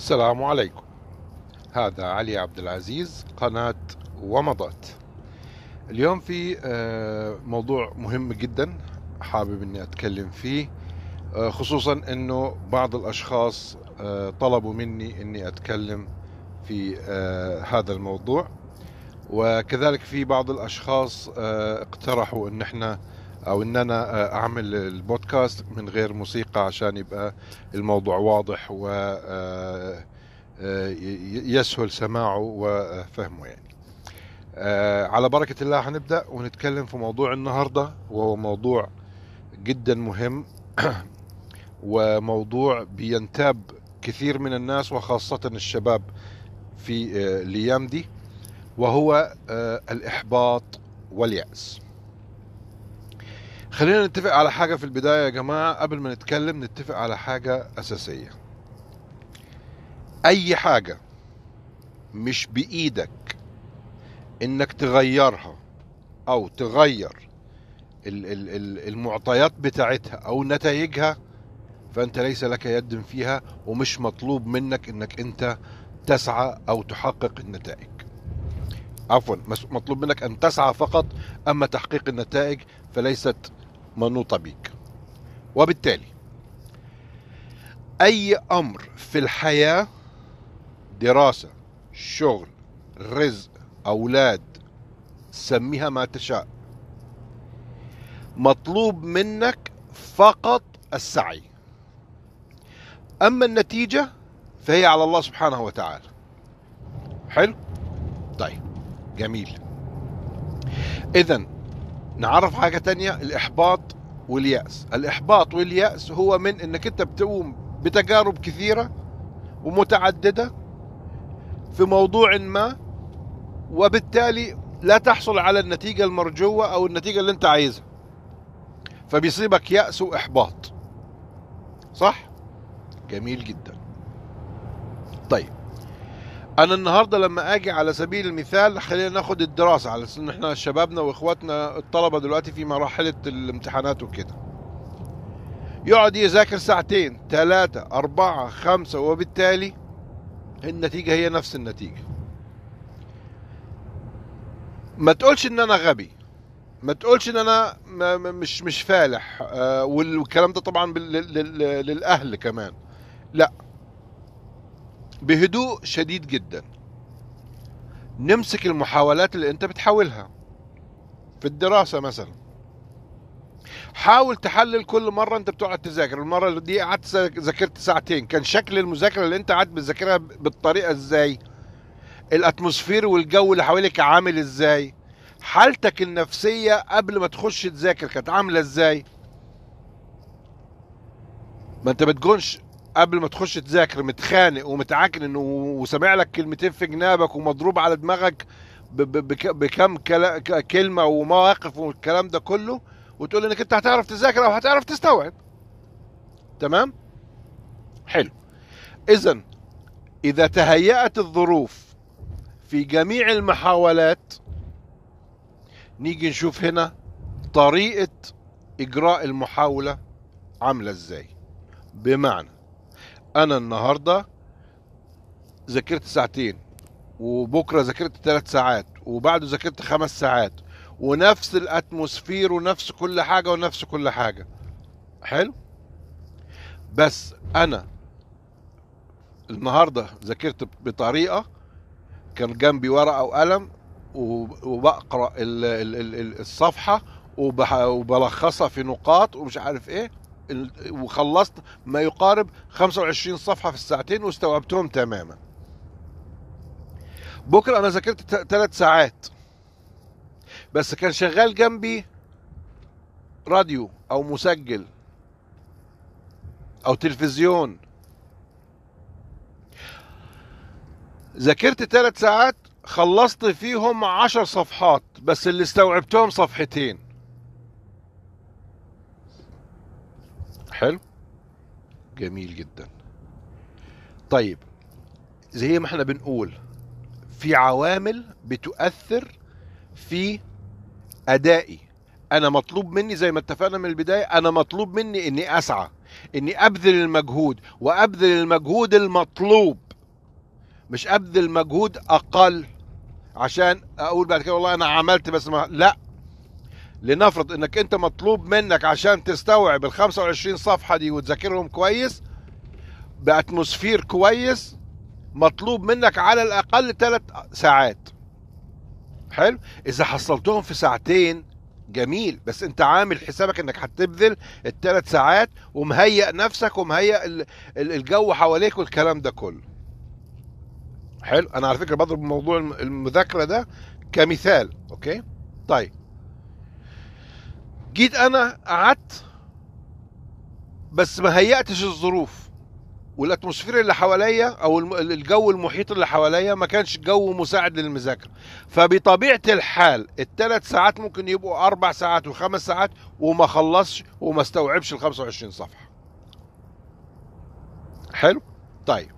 السلام عليكم. هذا علي عبد العزيز قناة ومضات. اليوم في آه، موضوع مهم جدا حابب إني أتكلم فيه آه، خصوصا إنه بعض الأشخاص آه، طلبوا مني إني أتكلم في هذا الموضوع. وكذلك في بعض الأشخاص اقترحوا إن إحنا أو إن أنا أعمل البودكاست من غير موسيقى عشان يبقى الموضوع واضح و يسهل سماعه وفهمه يعني. على بركة الله هنبدأ ونتكلم في موضوع النهاردة وهو موضوع جدا مهم وموضوع بينتاب كثير من الناس وخاصة الشباب في الأيام دي وهو الإحباط واليأس. خلينا نتفق على حاجة في البداية يا جماعة. قبل ما نتكلم نتفق على حاجة أساسية. أي حاجة مش بإيدك إنك تغيرها أو تغير المعطيات بتاعتها أو نتائجها فأنت ليس لك يد فيها ومش مطلوب منك إنك أنت تسعى أو تحقق النتائج. عفوا مطلوب منك أن تسعى فقط أما تحقيق النتائج فليست منوطة بك وبالتالي أي أمر في الحياة دراسة شغل رزق أولاد سميها ما تشاء. مطلوب منك فقط السعي. أما النتيجة فهي على الله سبحانه وتعالى. حلو؟ طيب جميل. إذا نعرف حاجة تانية الإحباط واليأس. الإحباط واليأس هو من إنك أنت بتقوم بتجارب كثيرة ومتعددة في موضوع ما وبالتالي لا تحصل على النتيجة المرجوة أو النتيجة اللي أنت عايزها. فبيصيبك يأس وإحباط. صح؟ جميل جدا. طيب. أنا النهارده لما آجي على سبيل المثال خلينا ناخد الدراسة على إن إحنا شبابنا وإخواتنا الطلبة دلوقتي في مرحله الامتحانات وكده. يقعد يذاكر ساعتين ثلاثة أربعة خمسة وبالتالي النتيجة هي نفس النتيجة. ما تقولش إن أنا غبي. ما تقولش إن أنا مش مش فالح. آه والكلام ده طبعا للأهل كمان. لا. بهدوء شديد جدا. نمسك المحاولات اللي أنت بتحاولها. في الدراسة مثلا. حاول تحلل كل مرة أنت بتقعد تذاكر. المرة دي قعدت ذاكرت ساعتين. كان شكل المذاكرة اللي أنت قاعد بتذاكرها بالطريقة إزاي؟ الأتموسفير والجو اللي حواليك عامل إزاي؟ حالتك النفسية قبل ما تخش تذاكر كانت عاملة إزاي؟ ما أنت بتكونش قبل ما تخش تذاكر متخانق ومتعكن وسامع لك كلمتين في جنابك ومضروب على دماغك بكم كلمة ومواقف والكلام ده كله وتقول إنك أنت هتعرف تذاكر أو هتعرف تستوعب. تمام؟ حلو. اذا إذا تهيأت الظروف في جميع المحاولات نيجي نشوف هنا طريقة إجراء المحاولة عاملة إزاي. بمعنى أنا النهارده ذاكرت ساعتين وبكرة ذاكرت ثلاث ساعات وبعده ذاكرت خمس ساعات ونفس الأتموسفير ونفس كل حاجة ونفس كل حاجة. حلو؟ بس أنا النهارده ذاكرت بطريقة كان جنبي ورقة وقلم وبقرأ الصفحة وبلخصها في نقاط ومش عارف إيه وخلصت ما يقارب 25 صفحة في الساعتين واستوعبتهم تماما. بكرة أنا ذاكرت ثلاث ساعات. بس كان شغال جنبي راديو أو مسجل أو تلفزيون. ذاكرت ثلاث ساعات خلصت فيهم عشر صفحات بس اللي استوعبتهم صفحتين. حلو. جميل جدا. طيب زي ما إحنا بنقول في عوامل بتؤثر في أدائي. أنا مطلوب مني زي ما اتفقنا من البداية أنا مطلوب مني إني أسعى إني أبذل المجهود وأبذل المجهود المطلوب. مش أبذل مجهود أقل عشان أقول بعد كده والله أنا عملت بس ما لا. لنفرض إنك أنت مطلوب منك عشان تستوعب ال 25 صفحة دي وتذاكرهم كويس بأتموسفير كويس مطلوب منك على الأقل ثلاث ساعات. حلو؟ إذا حصلتهم في ساعتين جميل. بس أنت عامل حسابك إنك هتبذل الثلاث ساعات ومهيئ نفسك ومهيئ ال- ال- الجو حواليك والكلام ده كله. حلو؟ أنا على فكرة بضرب موضوع الم- المذاكرة ده كمثال أوكي؟ طيب. جيت أنا قعدت بس ما هيأتش الظروف. والأتموسفير اللي حواليا أو الجو المحيط اللي حواليا ما كانش جو مساعد للمذاكرة. فبطبيعة الحال الثلاث ساعات ممكن يبقوا أربع ساعات وخمس ساعات وما خلصش وما استوعبش ال 25 صفحة. حلو؟ طيب.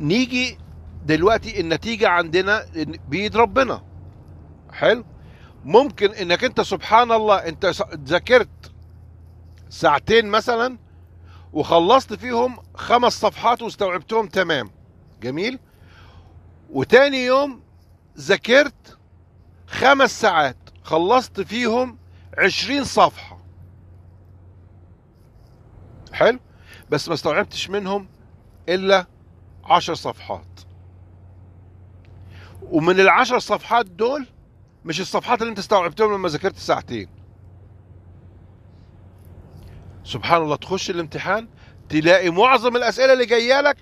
نيجي دلوقتي النتيجة عندنا بيد ربنا. حلو؟ ممكن إنك أنت سبحان الله أنت ذاكرت ساعتين مثلا وخلصت فيهم خمس صفحات واستوعبتهم تمام. جميل؟ وتاني يوم ذاكرت خمس ساعات خلصت فيهم عشرين صفحة. حلو؟ بس ما استوعبتش منهم إلا عشر صفحات. ومن العشر صفحات دول مش الصفحات اللي انت استوعبتهم لما ذاكرت ساعتين. سبحان الله تخش الامتحان تلاقي معظم الأسئلة اللي جاية لك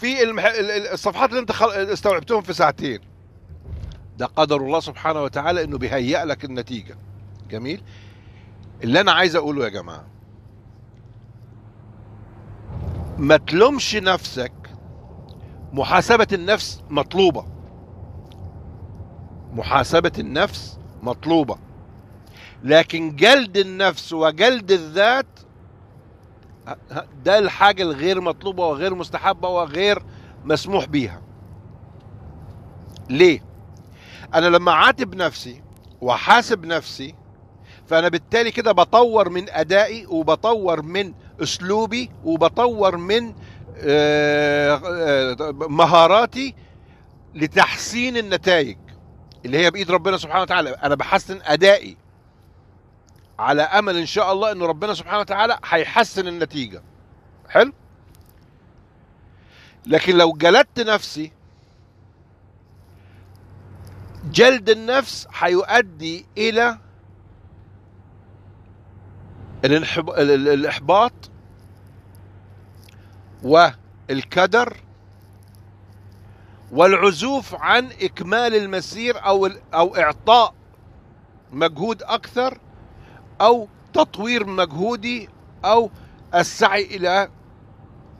في المح... ال- ال- الصفحات اللي انت. استوعبتهم في ساعتين. ده قدر الله سبحانه وتعالى إنه بيهيئ لك النتيجة. جميل؟ اللي أنا عايز أقوله يا جماعة ما تلومش نفسك محاسبة النفس مطلوبة. محاسبة النفس مطلوبة. لكن جلد النفس وجلد الذات ده الحاجة الغير مطلوبة وغير مستحبة وغير مسموح بيها. ليه؟ أنا لما أعاتب نفسي وأحاسب نفسي فأنا بالتالي كده بطور من أدائي وبطور من أسلوبي وبطور من آه، آه، مهاراتي لتحسين النتائج. اللي هي بإيد ربنا سبحانه وتعالى. أنا بحسن أدائي على أمل إن شاء الله ان ربنا سبحانه وتعالى هيحسن النتيجة. حلو؟ لكن لو جلدت نفسي جلد النفس هيؤدي إلى الإحباط والكدر والعزوف عن إكمال المسير أو ال- أو إعطاء مجهود أكثر أو تطوير مجهودي أو السعي إلى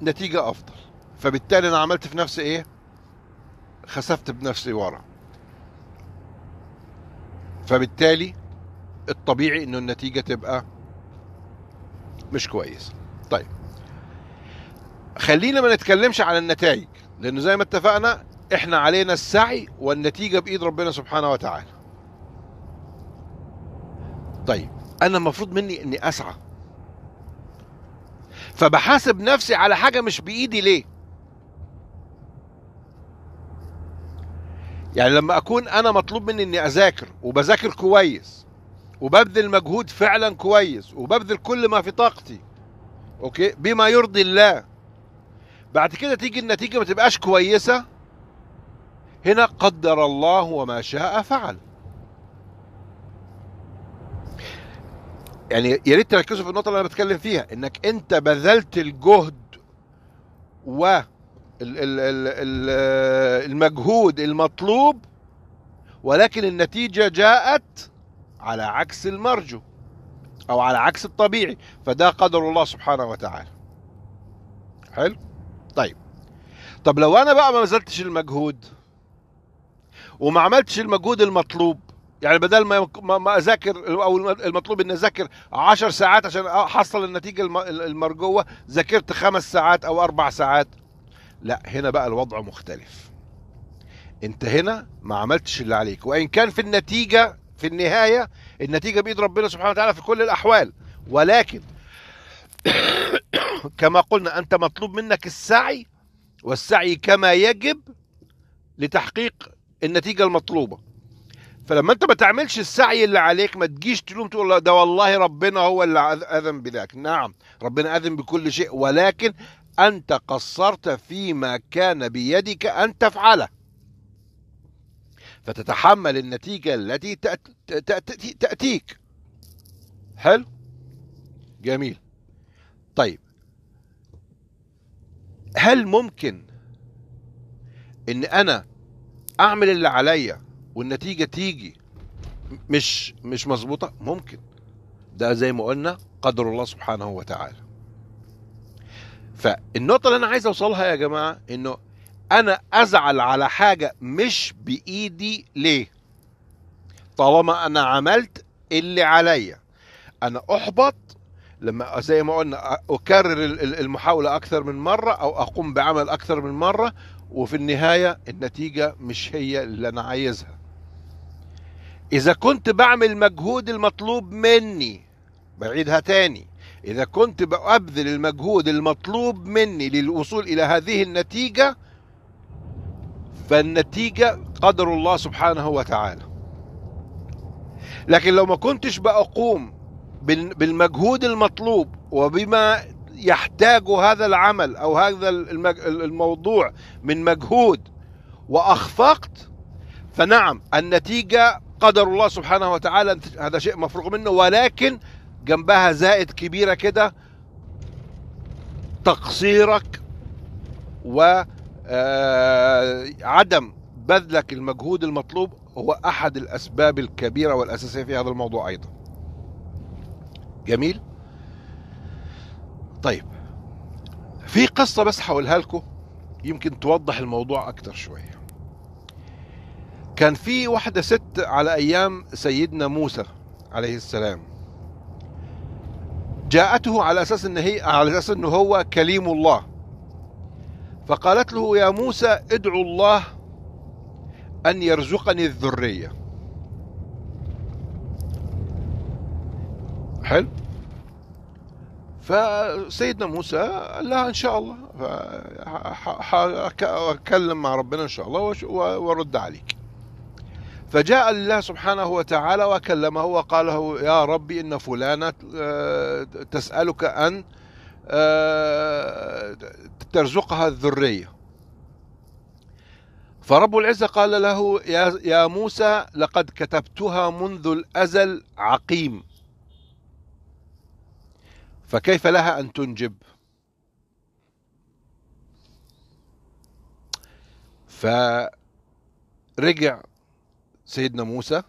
نتيجة أفضل. فبالتالي أنا عملت في نفسي إيه؟ خسفت بنفسي ورا. فبالتالي الطبيعي إنه النتيجة تبقى مش كويسة. طيب. خلينا ما نتكلمش عن النتائج لأنه زي ما اتفقنا إحنا علينا السعي والنتيجة بإيد ربنا سبحانه وتعالى. طيب أنا المفروض مني إني أسعى. فبحاسب نفسي على حاجة مش بإيدي ليه؟ يعني لما أكون أنا مطلوب مني إني أذاكر وبذاكر كويس وببذل مجهود فعلا كويس وببذل كل ما في طاقتي أوكي؟ بما يرضي الله. بعد كده تيجي النتيجة ما تبقاش كويسة هنا قدر الله وما شاء فعل. يعني يا ريت تركزوا في النقطة اللي أنا بتكلم فيها إنك أنت بذلت الجهد و ال- ال- ال- ال- المجهود المطلوب ولكن النتيجة جاءت على عكس المرجو أو على عكس الطبيعي فده قدر الله سبحانه وتعالى. حلو؟ طيب. طب لو أنا بقى ما بذلتش المجهود وما عملتش المجهود المطلوب. يعني بدل ما ما أذاكر أو المطلوب إني أذاكر 10 ساعات عشان أحصل النتيجة الم- المرجوة ذاكرت خمس ساعات أو أربع ساعات. لا هنا بقى الوضع مختلف. أنت هنا ما عملتش اللي عليك. وإن كان في النتيجة في النهاية النتيجة بإيد ربنا سبحانه وتعالى في كل الأحوال. ولكن كما قلنا أنت مطلوب منك السعي والسعي كما يجب لتحقيق النتيجة المطلوبة. فلما انت ما تعملش السعي اللي عليك ما تجيش تلوم تقول ده والله ربنا هو اللي أذن بذاك. نعم ربنا أذن بكل شيء ولكن أنت قصرت فيما كان بيدك أن تفعله. فتتحمل النتيجة التي تأتيك. حلو؟ جميل. طيب. هل ممكن إن أنا أعمل اللي عليا والنتيجة تيجي. مش مش مظبوطة؟ ممكن. ده زي ما قلنا قدر الله سبحانه وتعالى. فالنقطة اللي أنا عايز أوصلها يا جماعة إنه أنا أزعل على حاجة مش بإيدي ليه؟ طالما أنا عملت اللي عليا. أنا أحبط لما زي ما قلنا أكرر المحاولة أكثر من مرة أو أقوم بعمل أكثر من مرة وفي النهاية النتيجة مش هي اللي أنا عايزها. إذا كنت بعمل مجهود المطلوب مني بعيدها تاني. إذا كنت بأبذل المجهود المطلوب مني للوصول إلى هذه النتيجة فالنتيجة قدر الله سبحانه وتعالى. لكن لو ما كنتش بقوم بالمجهود المطلوب وبما يحتاج هذا العمل أو هذا الموضوع من مجهود وأخفقت فنعم النتيجة قدر الله سبحانه وتعالى هذا شيء مفروغ منه ولكن جنبها زائد كبيرة كده تقصيرك و عدم بذلك المجهود المطلوب هو أحد الأسباب الكبيرة والأساسية في هذا الموضوع أيضا. جميل؟ طيب. في قصة بس هقولها لكم يمكن توضح الموضوع أكتر شوية. كان في واحدة ست على أيام سيدنا موسى عليه السلام. جاءته على أساس أن هي على أساس أنه هو كليم الله. فقالت له يا موسى ادعو الله أن يرزقني الذرية. حلو. فسيدنا موسى قال لها إن شاء الله. أكلم مع ربنا إن شاء الله وأرد عليك. فجاء الله سبحانه وتعالى وكلمه وقال له يا ربي إن فلانة آه، تسألك أن آه، ترزقها الذرية. فرب العزة قال له يا موسى لقد كتبتها منذ الأزل عقيم. فكيف لها أن تنجب؟ فرجع سيدنا موسى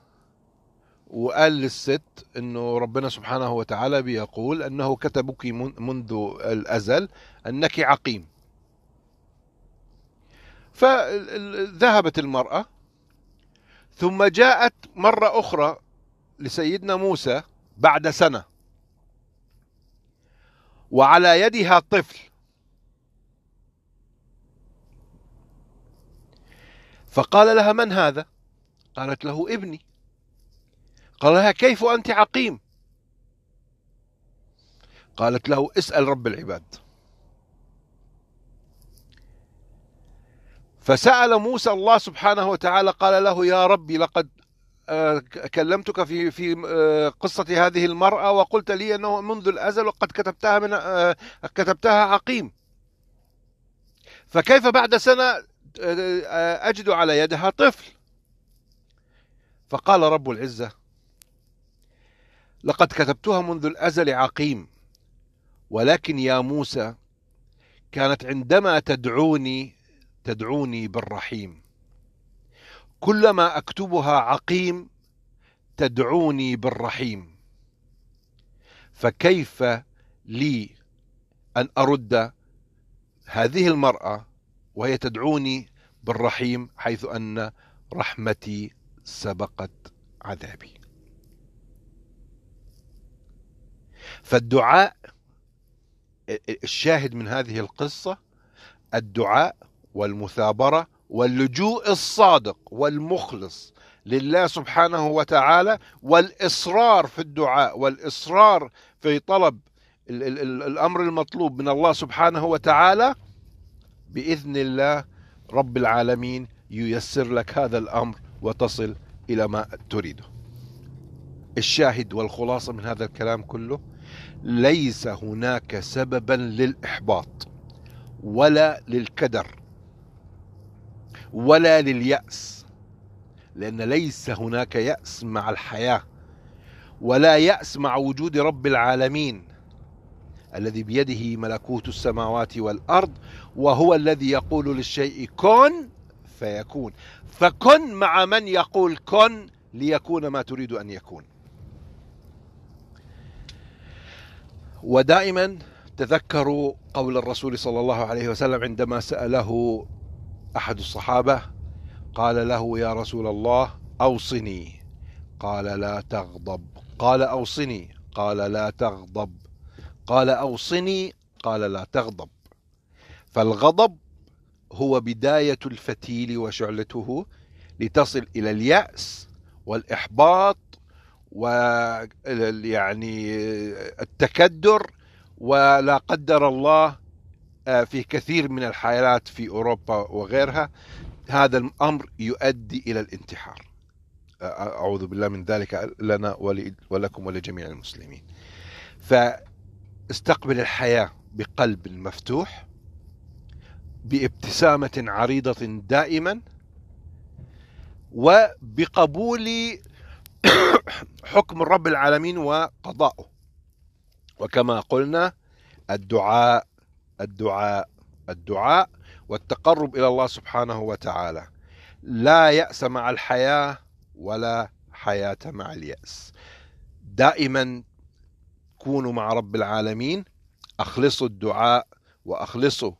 وقال للست إنه ربنا سبحانه وتعالى بيقول أنه كتبك منذ الأزل أنك عقيم. فذهبت المرأة ثم جاءت مرة أخرى لسيدنا موسى بعد سنة. وعلى يدها طفل. فقال لها من هذا؟ قالت له ابني. قال لها كيف أنت عقيم؟ قالت له اسأل رب العباد. فسأل موسى الله سبحانه وتعالى قال له يا ربي لقد كلمتك في في آه، قصة هذه المرأة وقلت لي أنه منذ الأزل وقد كتبتها من آه، كتبتها عقيم. فكيف بعد سنة آه، أجد على يدها طفل؟ فقال رب العزة لقد كتبتها منذ الأزل عقيم ولكن يا موسى كانت عندما تدعوني تدعوني بالرحيم. كلما أكتبها عقيم تدعوني بالرحيم. فكيف لي أن أرد هذه المرأة وهي تدعوني بالرحيم حيث أن رحمتي سبقت عذابي؟ فالدعاء الشاهد من هذه القصة الدعاء والمثابرة واللجوء الصادق والمخلص لله سبحانه وتعالى والإصرار في الدعاء والإصرار في طلب الأمر المطلوب من الله سبحانه وتعالى بإذن الله رب العالمين ييسر لك هذا الأمر وتصل إلى ما تريده. الشاهد والخلاصة من هذا الكلام كله ليس هناك سببا للإحباط ولا للكدر ولا لليأس لأن ليس هناك يأس مع الحياة ولا يأس مع وجود رب العالمين الذي بيده ملكوت السماوات والأرض وهو الذي يقول للشيء كن فيكون. فكن مع من يقول كن ليكون ما تريد أن يكون. ودائما تذكروا قول الرسول صلى الله عليه وسلم عندما سأله أحد الصحابة قال له يا رسول الله أوصني. قال لا تغضب. قال أوصني. قال لا تغضب. قال أوصني. قال لا تغضب. فالغضب هو بداية الفتيل وشعلته لتصل إلى اليأس والإحباط ويعني التكدر ولا قدر الله في كثير من الحالات في أوروبا وغيرها هذا الأمر يؤدي إلى الانتحار. آه، أعوذ بالله من ذلك لنا ولكم ولجميع المسلمين. فاستقبل الحياة بقلب مفتوح بابتسامة عريضة دائما وبقبول حكم رب العالمين وقضاؤه. وكما قلنا الدعاء الدعاء الدعاء والتقرب إلى الله سبحانه وتعالى. لا يأس مع الحياة ولا حياة مع اليأس. دائما كونوا مع رب العالمين أخلصوا الدعاء وأخلصوا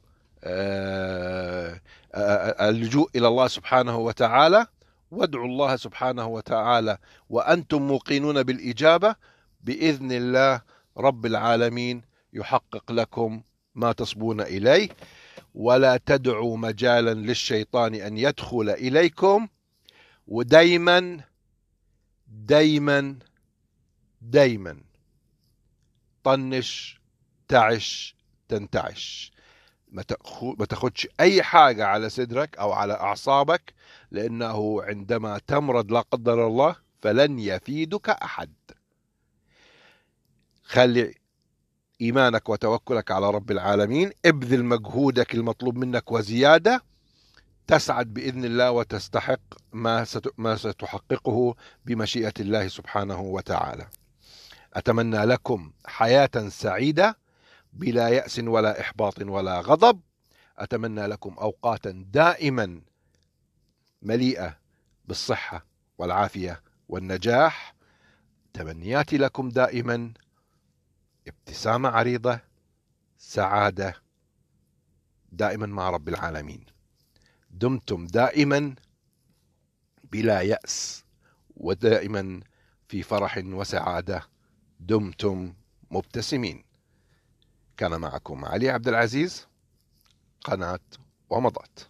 آه، آه، اللجوء إلى الله سبحانه وتعالى. وادعوا الله سبحانه وتعالى وأنتم موقنون بالإجابة. بإذن الله رب العالمين يحقق لكم ما تصبون إليه ولا تدعوا مجالا للشيطان أن يدخل إليكم. ودايما دايما دايما. طنش تعش تنتعش. ما تاخدش أي حاجة على صدرك أو على أعصابك لأنه عندما تمرض لا قدر الله فلن يفيدك أحد. خلي إيمانك وتوكلك على رب العالمين ابذل مجهودك المطلوب منك وزيادة تسعد بإذن الله وتستحق ما ما ستحققه بمشيئة الله سبحانه وتعالى. أتمنى لكم حياة سعيدة بلا يأس ولا إحباط ولا غضب. أتمنى لكم أوقاتا دائما مليئة بالصحة والعافية والنجاح. تمنياتي لكم دائما ابتسامة عريضة سعادة دائما مع رب العالمين. دمتم دائما بلا يأس ودائما في فرح وسعادة. دمتم مبتسمين. كان معكم علي عبد العزيز قناة ومضت